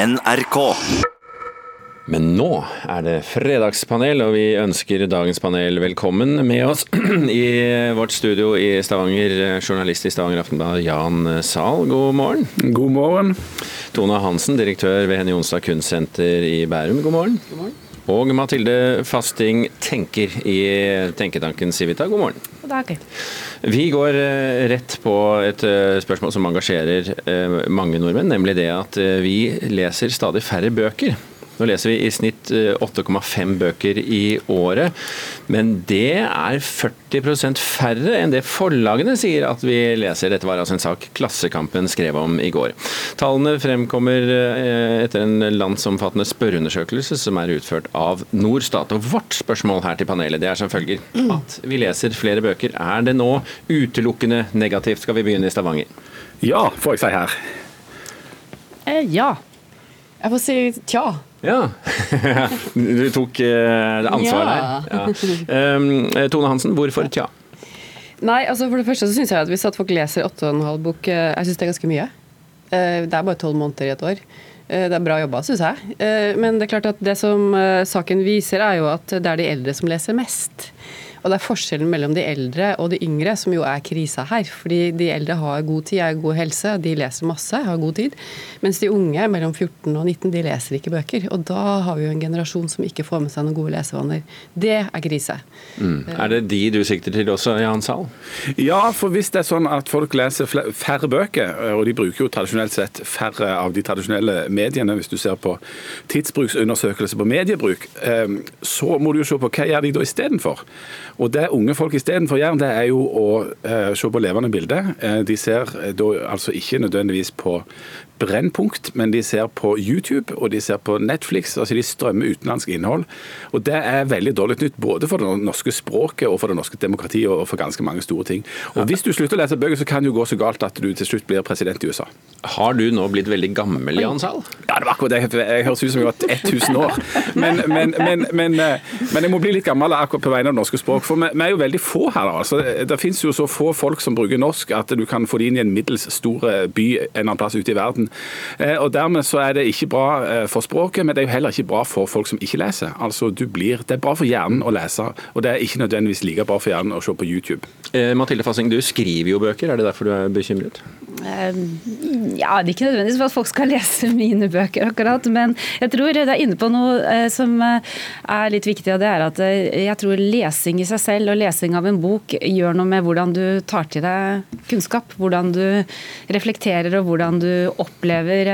NRK. Men nå er det fredagspanel, og vi ønsker dagens panel velkommen med oss i vårt studio i Stavanger. Journalist i Stavanger Aftenblad, Jan Zahl, god morgen. God morgen. Tone Hansen, direktør ved Henny Jonstad Kunstsenter i Bærum, god morgen. God morgen. Og Mathilde Fasting, tenker i tenketanken Civita, god morgen. Dag. Vi går eh, rett på et eh, spørsmål som engasjerer eh, mange nordmenn, nemlig det at vi leser stadig færre bøker. Nå leser vi i snitt 8,5 bøker i året, men det er 40% færre enn det forlagene sier at vi leser. Dette var altså en sak Klassekampen skrev om i går. Tallene fremkommer etter en landsomfattende spørreundersøkelse som er utført av Norstat. Og vårt spørsmål her til panelet det er som følger at vi leser flere bøker. Er det nå utelukkende negativt? Skal vi begynne i Stavanger? Ja, får jeg si her. Eh, ja. Jeg får si tja. Ja. Du tok ansvaret ja. der. Ja. Um, Tone Hansen, hvorfor tja? Nei, altså For det første så syns jeg at hvis at folk leser 8,5 bok, jeg syns det er ganske mye. Det er bare tolv måneder i et år. Det er bra jobba, syns jeg. Men det er klart at det som saken viser, er jo at det er de eldre som leser mest. Og det er forskjellen mellom de eldre og de yngre som jo er krisa her. Fordi de eldre har god tid, har god helse, de leser masse, har god tid. Mens de unge mellom 14 og 19 de leser ikke bøker. Og da har vi jo en generasjon som ikke får med seg noen gode lesevaner. Det er krise. Mm. Er det de du sikter til også, Jan Sahl? Ja, for hvis det er sånn at folk leser færre bøker, og de bruker jo tradisjonelt sett færre av de tradisjonelle mediene, hvis du ser på tidsbruksundersøkelse på mediebruk, så må du jo se på hva gjør de da istedenfor. Og Det unge folk istedenfor gjør, det er jo å eh, se på levende bilder. Eh, de ser uh, da altså ikke nødvendigvis på Brennpunkt, men de ser på YouTube og de ser på Netflix. altså De strømmer utenlandsk innhold. og Det er veldig dårlig nytt både for det norske språket og for det norske demokratiet og for ganske mange store ting. Og Hvis du slutter å lese bøker, så kan det jo gå så galt at du til slutt blir president i USA. Har du nå blitt veldig gammel, Jan Sahl? Ja, det var akkurat det. Jeg høres ut som jeg var 1000 år. Men, men, men, men, jeg må bli litt gammel akkurat på vegne av det norske språk. For vi er jo veldig få her. altså. Det finnes jo så få folk som bruker norsk at du kan få det inn i en middels stor by en eller annen plass ute i verden. Eh, og Dermed så er det ikke bra eh, for språket, men det er jo heller ikke bra for folk som ikke leser. Altså, du blir, Det er bra for hjernen å lese, og det er ikke nødvendigvis like bra for hjernen å se på YouTube. Eh, Mathilde Fassing, du skriver jo bøker, er det derfor du er bekymret? Ja, det er ikke nødvendigvis for at folk skal lese mine bøker, akkurat. Men jeg tror det er inne på noe som er litt viktig, og det er at jeg tror lesing i seg selv og lesing av en bok gjør noe med hvordan du tar til deg kunnskap. Hvordan du reflekterer og hvordan du opplever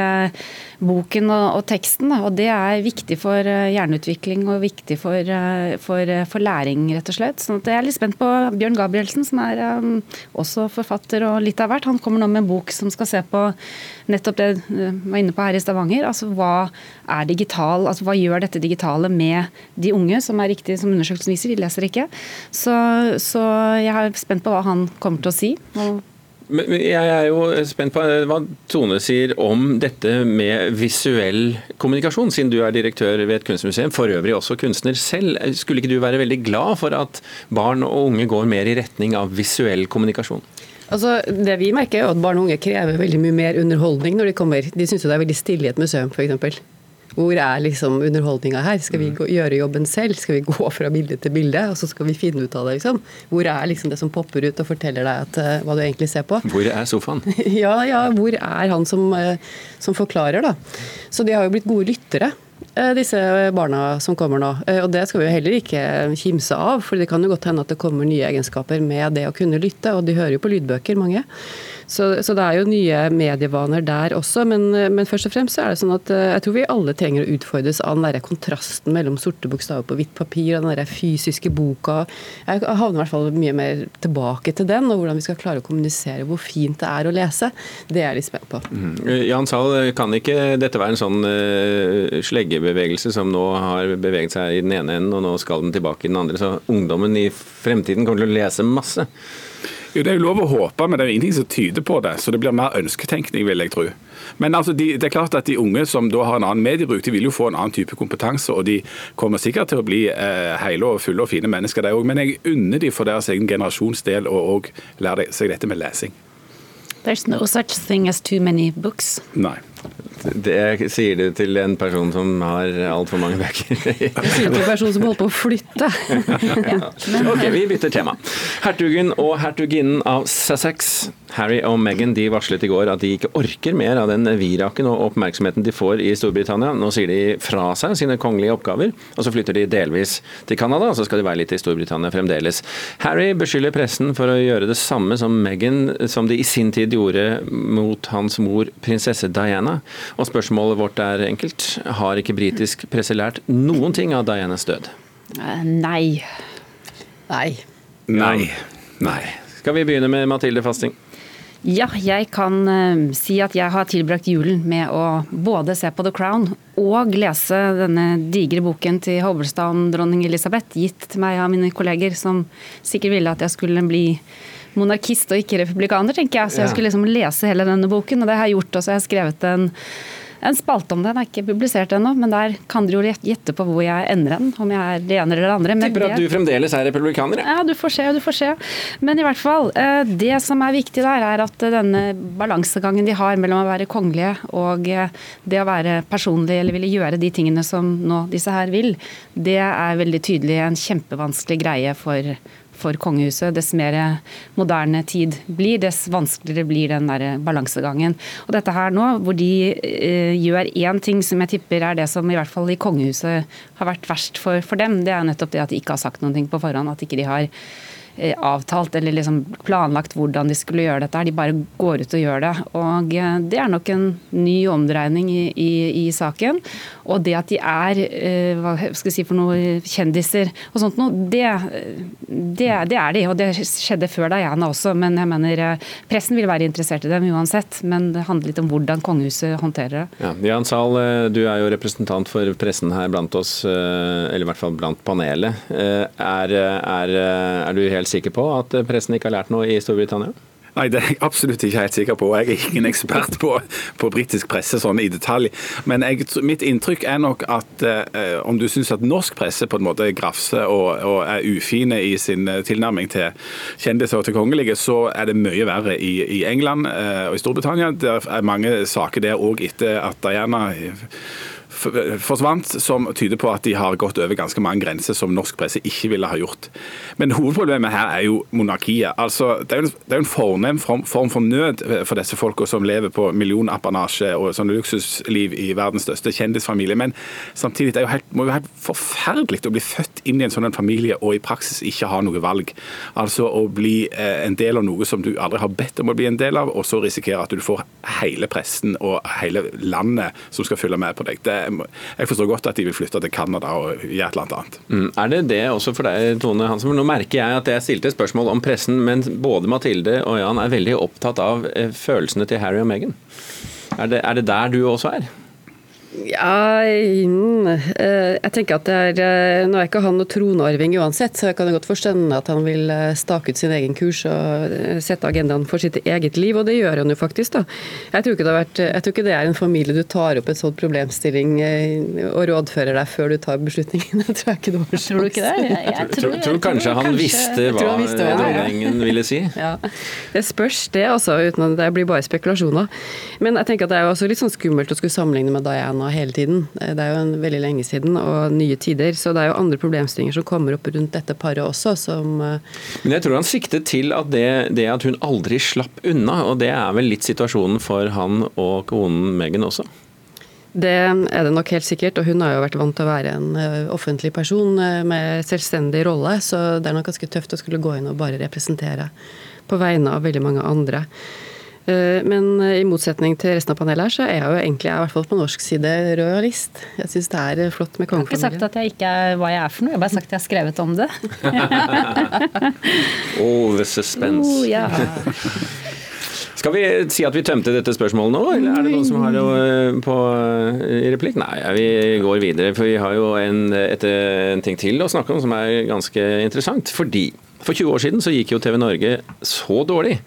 boken og, og teksten. Og det er viktig for hjerneutvikling og viktig for, for, for læring, rett og slett. Så jeg er litt spent på Bjørn Gabrielsen, som er um, også forfatter og litt av hvert. Han kommer nå med en bok som skal se på nettopp det vi var inne på her i Stavanger. altså Hva er digital, altså hva gjør dette digitale med de unge, som er riktig som undersøkelsen viser, de leser ikke. Så, så jeg er spent på hva han kommer til å si. og jeg er jo spent på hva Tone sier om dette med visuell kommunikasjon, siden du er direktør ved et kunstmuseum, for øvrig også kunstner selv. Skulle ikke du være veldig glad for at barn og unge går mer i retning av visuell kommunikasjon? Altså, det Vi merker er at barn og unge krever veldig mye mer underholdning når de kommer. De syns det er veldig stille i et museum, f.eks. Hvor er liksom underholdninga her? Skal vi gå, gjøre jobben selv? Skal vi gå fra bilde til bilde, og så skal vi finne ut av det? liksom? Hvor er liksom det som popper ut og forteller deg at, uh, hva du egentlig ser på? Hvor er sofaen? ja, ja, hvor er han som, uh, som forklarer, da? Så de har jo blitt gode lyttere disse barna som kommer nå. Og det skal vi jo heller ikke kimse av, for det kan jo godt hende at det kommer nye egenskaper med det å kunne lytte, og de hører jo på lydbøker, mange. Så, så, det er jo nye medievaner der også. Men, men, først og fremst så er det sånn at eh, jeg tror vi alle trenger å utfordres av den der kontrasten mellom sorte bokstaver på hvitt papir og den der fysiske boka. Jeg havner i hvert fall mye mer tilbake til den, og hvordan vi skal klare å kommunisere hvor fint det er å lese. Det er jeg litt spent på. Mm. Jan Sahl, kan ikke dette være en sånn sleggebevegelse som nå har beveget seg i den ene enden, og nå skal den tilbake i den andre? Så ungdommen i fremtiden kommer til å lese masse? Jo, Det er jo lov å håpe, men det er jo ingenting som tyder på det. Så det blir mer ønsketenkning, vil jeg tro. Men altså, de, det er klart at de unge som da har en annen mediebruk, de vil jo få en annen type kompetanse. Og de kommer sikkert til å bli eh, hele og fulle og fine mennesker, de òg. Men jeg unner de for deres egen generasjons del å òg lære seg dette med lesing. There's no such thing as too many books. Nei. Det sier du til en person som har altfor mange bøker. det sier til en person som holder på å flytte. ok, vi bytter tema. Hertugen og hertuginnen av Sussex, Harry og Meghan, de varslet i går at de ikke orker mer av den viraken og oppmerksomheten de får i Storbritannia. Nå sier de fra seg sine kongelige oppgaver, og så flytter de delvis til Canada, og så skal de være litt i Storbritannia fremdeles. Harry beskylder pressen for å gjøre det samme som Meghan, som de i sin tid gjorde mot hans mor prinsesse Diana. Og spørsmålet vårt er enkelt. Har ikke britisk presse lært noen ting av Dianas død? Eh, Nei. Nei. Nei. Nei. Skal vi begynne med Mathilde Fasting? Ja, jeg kan uh, si at jeg har tilbrakt julen med å både se på The Crown og lese denne digre boken til Hovelstaden dronning Elisabeth, gitt til meg av mine kolleger, som sikkert ville at jeg skulle bli monarkist og ikke republikaner, tenker jeg. Så jeg skulle liksom lese hele denne boken, og det har jeg gjort. også. Jeg har skrevet en, en spalte om det. Den er ikke publisert ennå, men der kan dere jo gjette på hvor jeg ender hen. Om jeg er det ene eller det andre. Men Tipper at du fremdeles er republikaner. ja. ja, du får se, du får se. Men i hvert fall, eh, det som er viktig der, er at denne balansegangen de har mellom å være kongelige og eh, det å være personlig eller ville gjøre de tingene som nå disse her vil, det er veldig tydelig en kjempevanskelig greie for for kongehuset. Dess mer moderne tid blir, dess vanskeligere blir den der balansegangen. Og dette her nå, hvor de eh, gjør én ting som jeg tipper er det som i hvert fall i kongehuset har vært verst for, for dem, det er nettopp det at de ikke har sagt noen ting på forhånd. At ikke de har avtalt eller liksom planlagt hvordan de skulle gjøre dette. De bare går ut og gjør det. Og eh, Det er nok en ny omdreining i, i, i saken. Og det at de er eh, hva skal jeg si for noe, kjendiser og sånt noe, det, det, det er de. Og det skjedde før Diana også. Men jeg mener eh, pressen vil være interessert i dem uansett. Men det handler litt om hvordan kongehuset håndterer det. Ja, Jan Zahl, eh, du er jo representant for pressen her blant oss, eh, eller i hvert fall blant panelet. Eh, Er, er, er du helt sikker på at pressen ikke har lært noe i Storbritannia? Nei, det er jeg absolutt ikke helt sikker på. Jeg er ingen ekspert på, på britisk presse sånn i detalj. Men jeg, mitt inntrykk er nok at eh, om du syns at norsk presse på en måte grafser og, og er ufine i sin eh, tilnærming til kjendiser og til kongelige, så er det mye verre i, i England eh, og i Storbritannia. Det er mange saker der òg etter at Diana forsvant, som tyder på at de har gått over ganske mange grenser som norsk presse ikke ville ha gjort. Men hovedproblemet her er jo monarkiet. Altså, det er jo en, en fornem form, form for nød for disse folka som lever på millionapanasje og sånn luksusliv i verdens største kjendisfamilie. Men samtidig det er jo helt, må jo være forferdelig å bli født inn i en sånn familie og i praksis ikke ha noe valg. Altså å bli eh, en del av noe som du aldri har bedt om å bli en del av, og så risikere at du får hele pressen og hele landet som skal følge med på deg. Det, jeg forstår godt at de vil flytte til Canada og gjøre et eller annet. Mm. Er det det også for deg, Tone Hansen? Nå merker jeg at jeg stilte spørsmål om pressen, men både Mathilde og Jan er veldig opptatt av eh, følelsene til Harry og Meghan. Er det, er det der du også er? Ja, mm, eh, jeg tenker at det er eh, Nå er ikke han noe tronarving uansett, så jeg kan godt forstå at han vil eh, stake ut sin egen kurs og sette agendaen for sitt eget liv, og det gjør han jo faktisk, da. Jeg tror ikke det, har vært, jeg tror ikke det er en familie du tar opp en sånn problemstilling og rådfører deg før du tar beslutningen. Det tror jeg ikke du har Tror du ikke det? Jeg, jeg Tror, tror, tror kanskje han visste hva han visste hva det var. dronningen ville si? Ja, Det spørs det, altså. uten at Det blir bare spekulasjoner. Men jeg tenker at det er jo også litt sånn skummelt å skulle sammenligne med Diana hele tiden. Det er jo en veldig lenge siden, og nye tider. Så det er jo andre problemstillinger som kommer opp rundt dette paret også, som eh, Men jeg tror han siktet til at det, det at hun aldri slapp unna, og det er vel litt situasjonen for han og konen Megan også? Det er det nok helt sikkert, og hun har jo vært vant til å være en eh, offentlig person eh, med selvstendig rolle, så det er nok ganske tøft å skulle gå inn og bare representere på vegne av veldig mange andre. Eh, Men eh, i motsetning til resten av panelet her, så er jeg jo egentlig, i hvert fall på norsk side, rojalist. Jeg syns det er flott med Jeg har ikke sagt at jeg ikke er hva jeg er for noe, jeg har bare sagt at jeg har skrevet om det. Oh, the suspense. Oh, ja. Skal vi si at vi tømte dette spørsmålet nå, eller er det noen som har eh, på, replikk? Nei, vi går videre, for vi har jo en, et, en ting til å snakke om som er ganske interessant. Fordi for 20 år siden så gikk jo TV Norge så dårlig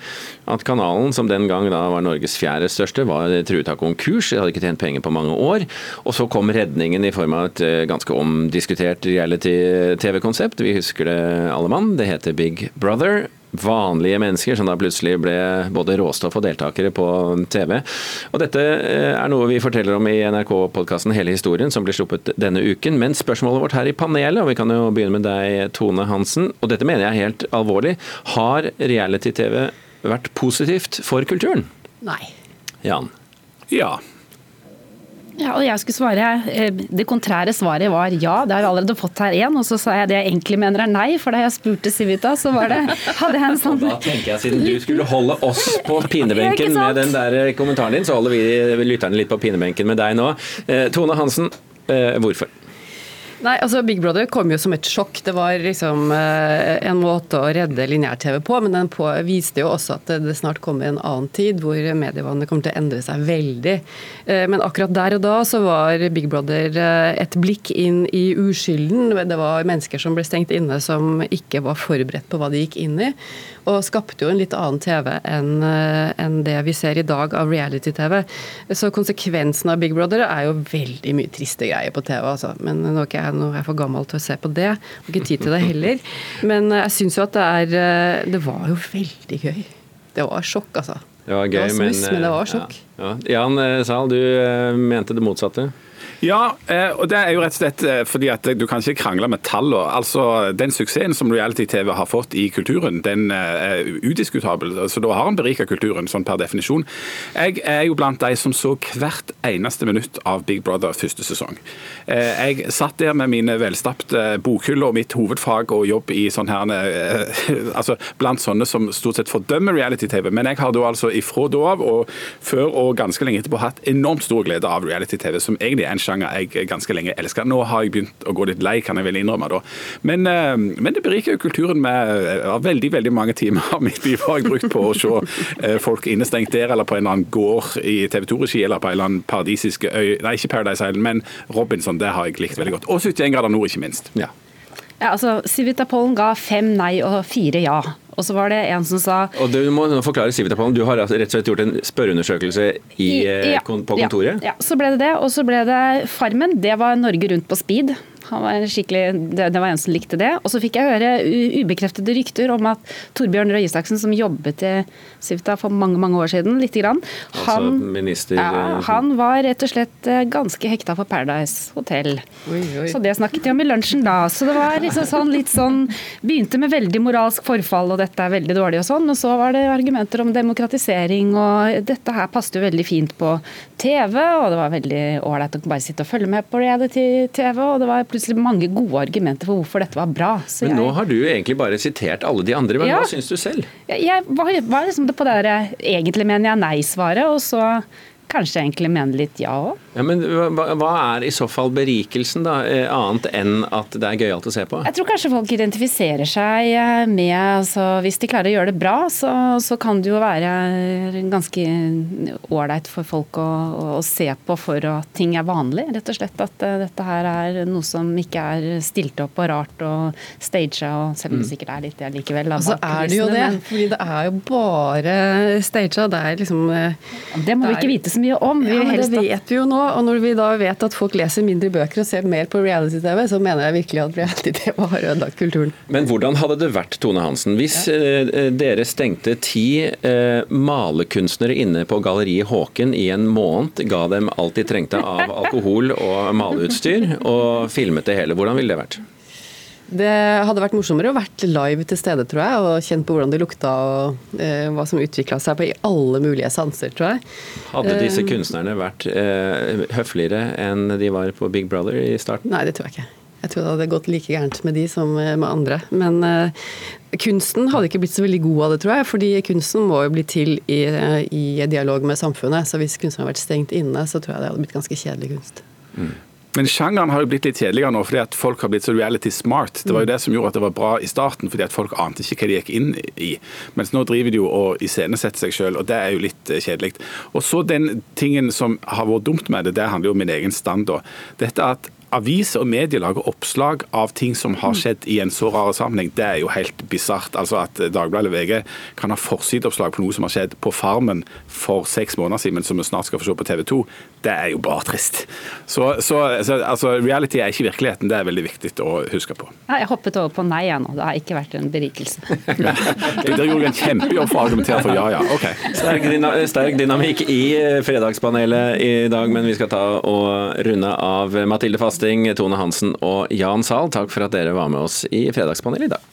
at kanalen, som den gang da var Norges fjerde største, var truet av konkurs. De hadde ikke tjent penger på mange år. Og så kom redningen i form av et eh, ganske omdiskutert reality-TV-konsept. Vi husker det alle mann. Det heter Big Brother. Vanlige mennesker, som da plutselig ble både råstoff og deltakere på TV. Og Dette eh, er noe vi forteller om i NRK-podkasten Hele historien, som blir sluppet denne uken. Men spørsmålet vårt her i panelet, og vi kan jo begynne med deg, Tone Hansen, og dette mener jeg er helt alvorlig. Har reality-TV vært positivt for kulturen? Nei. Jan? Ja. Ja, og jeg skulle svare, eh, Det kontrære svaret var ja, det har vi allerede fått her én. Og så sa jeg det jeg egentlig mener er nei, for da jeg spurte Civita, så var det, hadde jeg en sånn Da tenker jeg Siden du skulle holde oss på pinebenken med den der kommentaren din, så holder vi lytterne litt på pinebenken med deg nå. Eh, Tone Hansen, eh, hvorfor? Nei, altså Big Brother kom jo som et sjokk. Det var liksom eh, en måte å redde lineær-TV på, men den på, viste jo også at det, snart kommer en annen tid hvor medievannet kommer til å endre seg veldig. Eh, men akkurat der og da så var Big Brother eh, et blikk inn i uskylden. Det var mennesker som ble stengt inne som ikke var forberedt på hva de gikk inn i og skapte jo en litt annen TV enn en det vi ser i dag av reality-TV. Så konsekvensen av Big Brother er jo veldig mye triste greier på TV, altså. Men nå er ikke jeg nå er jeg for gammel til å se på det. Har ikke tid til det heller. Men jeg syns jo at det er Det var jo veldig gøy. Det var sjokk, altså. Det var gøy, det var smuss, men, men, det var sjokk. Ja, ja. Jan Zahl, du mente det motsatte? Ja, eh, og det er jo rett og slett eh, fordi at du kan ikke krangle med tallene. Altså, den suksessen som reality-TV har fått i kulturen, den eh, er udiskutabel. Så da har han berika kulturen, sånn per definisjon. Jeg er jo blant de som så hvert eneste minutt av Big Brother første sesong. Jeg satt der med mine velstapte bokhyller og mitt hovedfag og jobb i sånn her Altså blant sånne som stort sett fordømmer reality-TV. Men jeg har da altså ifra da av og før og ganske lenge etterpå hatt enormt stor glede av reality-TV, som egentlig er en sjanger jeg ganske lenge elska. Nå har jeg begynt å gå litt lei, kan jeg vel innrømme. da. Men, eh, men det beriker jo kulturen med veldig veldig mange timer av mitt liv har jeg brukt på å se eh, folk innestengt der, eller på en eller annen gård i TV 2-regi, eller på en eller annen paradisisk øy Nei, ikke Paradise Island, men Robinson. Det har jeg likt veldig godt. Og 71 grader nord, ikke minst. Ja. Ja, altså, Civita Pollen ga fem nei og fire ja. Og så var det en som sa Og Du må forklare Civita Pollen, du har rett og slett gjort en spørreundersøkelse i, i, ja, på kontoret? Ja, ja, så ble det det. Og så ble det Farmen. Det var Norge Rundt på speed. Han var skikkelig, det, det var en som likte det. Og så fikk jeg høre ubekreftede rykter om at Torbjørn Røe Isaksen, som jobbet i Sivta for mange mange år siden, lite grann, altså han, minister, ja, eh, han var rett og slett eh, ganske hekta for Paradise Hotel. Oi, oi. Så det snakket de om i lunsjen da. Så det var liksom sånn, litt sånn Begynte med veldig moralsk forfall, og dette er veldig dårlig og sånn. Og så var det argumenter om demokratisering, og dette her passet jo veldig fint på TV, og det var veldig ålreit å bare sitte og følge med på reality-TV. og det var plutselig plutselig mange gode argumenter for hvorfor dette var bra. Så Men nå har du egentlig bare sitert alle de andre, men ja. hva syns du selv? Jeg var, var liksom på det der, egentlig mener jeg nei-svaret, og så kanskje egentlig mene litt ja òg. Ja, men hva, er i så fall berikelsen, da, eh, annet enn at det er gøyalt å se på? Jeg tror kanskje folk identifiserer seg eh, med altså, Hvis de klarer å gjøre det bra, så, så kan det jo være ganske ålreit for folk å, å, se på for at ting er vanlig. Rett og slett at uh, dette her er noe som ikke er stilt opp og rart og staged, og selv om det mm. sikkert er litt det likevel. Altså er det jo det, men... fordi det er jo bare staged. Det er liksom Det må vi ikke vite så så mye om. Ja, men det vet vi jo nå. Og når vi da vet at folk leser mindre bøker og ser mer på reality-TV, så mener jeg virkelig at reality-TV har ødelagt kulturen. Men hvordan hadde det vært, Tone Hansen, hvis ja. Eh, dere stengte ti eh, malerkunstnere inne på Galleriet Håken i en måned, ga dem alt de trengte av alkohol og maleutstyr, og filmet det hele? Hvordan ville det vært? Det hadde vært morsommere å vært live til stede, tror jeg, og kjent på hvordan det lukta og eh, hva som utvikla seg på i alle mulige sanser, tror jeg. Hadde disse eh, kunstnerne vært eh, høfligere enn de var på Big Brother i starten? Nei, det tror jeg ikke. Jeg tror det hadde gått like gærent med de som med andre. Men eh, kunsten hadde ikke blitt så veldig god av det, tror jeg. Fordi kunsten må jo bli til i, i dialog med samfunnet. Så hvis kunsten hadde vært stengt inne, så tror jeg det hadde blitt ganske kjedelig kunst. Mm. Men sjangeren har jo blitt litt kjedeligere nå fordi at folk har blitt så reality smart. Det var jo det som gjorde at det var bra i starten, fordi at folk ante ikke hva de gikk inn i. Mens nå driver de jo og iscenesetter seg sjøl, og det er jo litt eh, kjedelig. Og så den tingen som har vært dumt med det, det handler jo om min egen stand da. Dette at aviser og medier lager oppslag av ting som har skjedd i en så rar sammenheng, det er jo helt bisart. Altså at Dagbladet eller VG kan ha forsideoppslag på noe som har skjedd på Farmen for seks måneder siden, men som vi snart skal få se på TV 2, det er jo bare trist. Så, så, så altså, reality er ikke virkeligheten, det er veldig viktig å huske på. Ja, jeg hoppet over på nei jeg nå, det har ikke vært en berikelse. Dere gjorde en kjempejobb for å argumentere for ja, ja. Ok. Sterk, dyna sterk dynamikk i Fredagspanelet i dag, men vi skal ta og runde av Mathilde Fasting, Tone Hansen og Jan Zahl. Takk for at dere var med oss i Fredagspanelet i dag.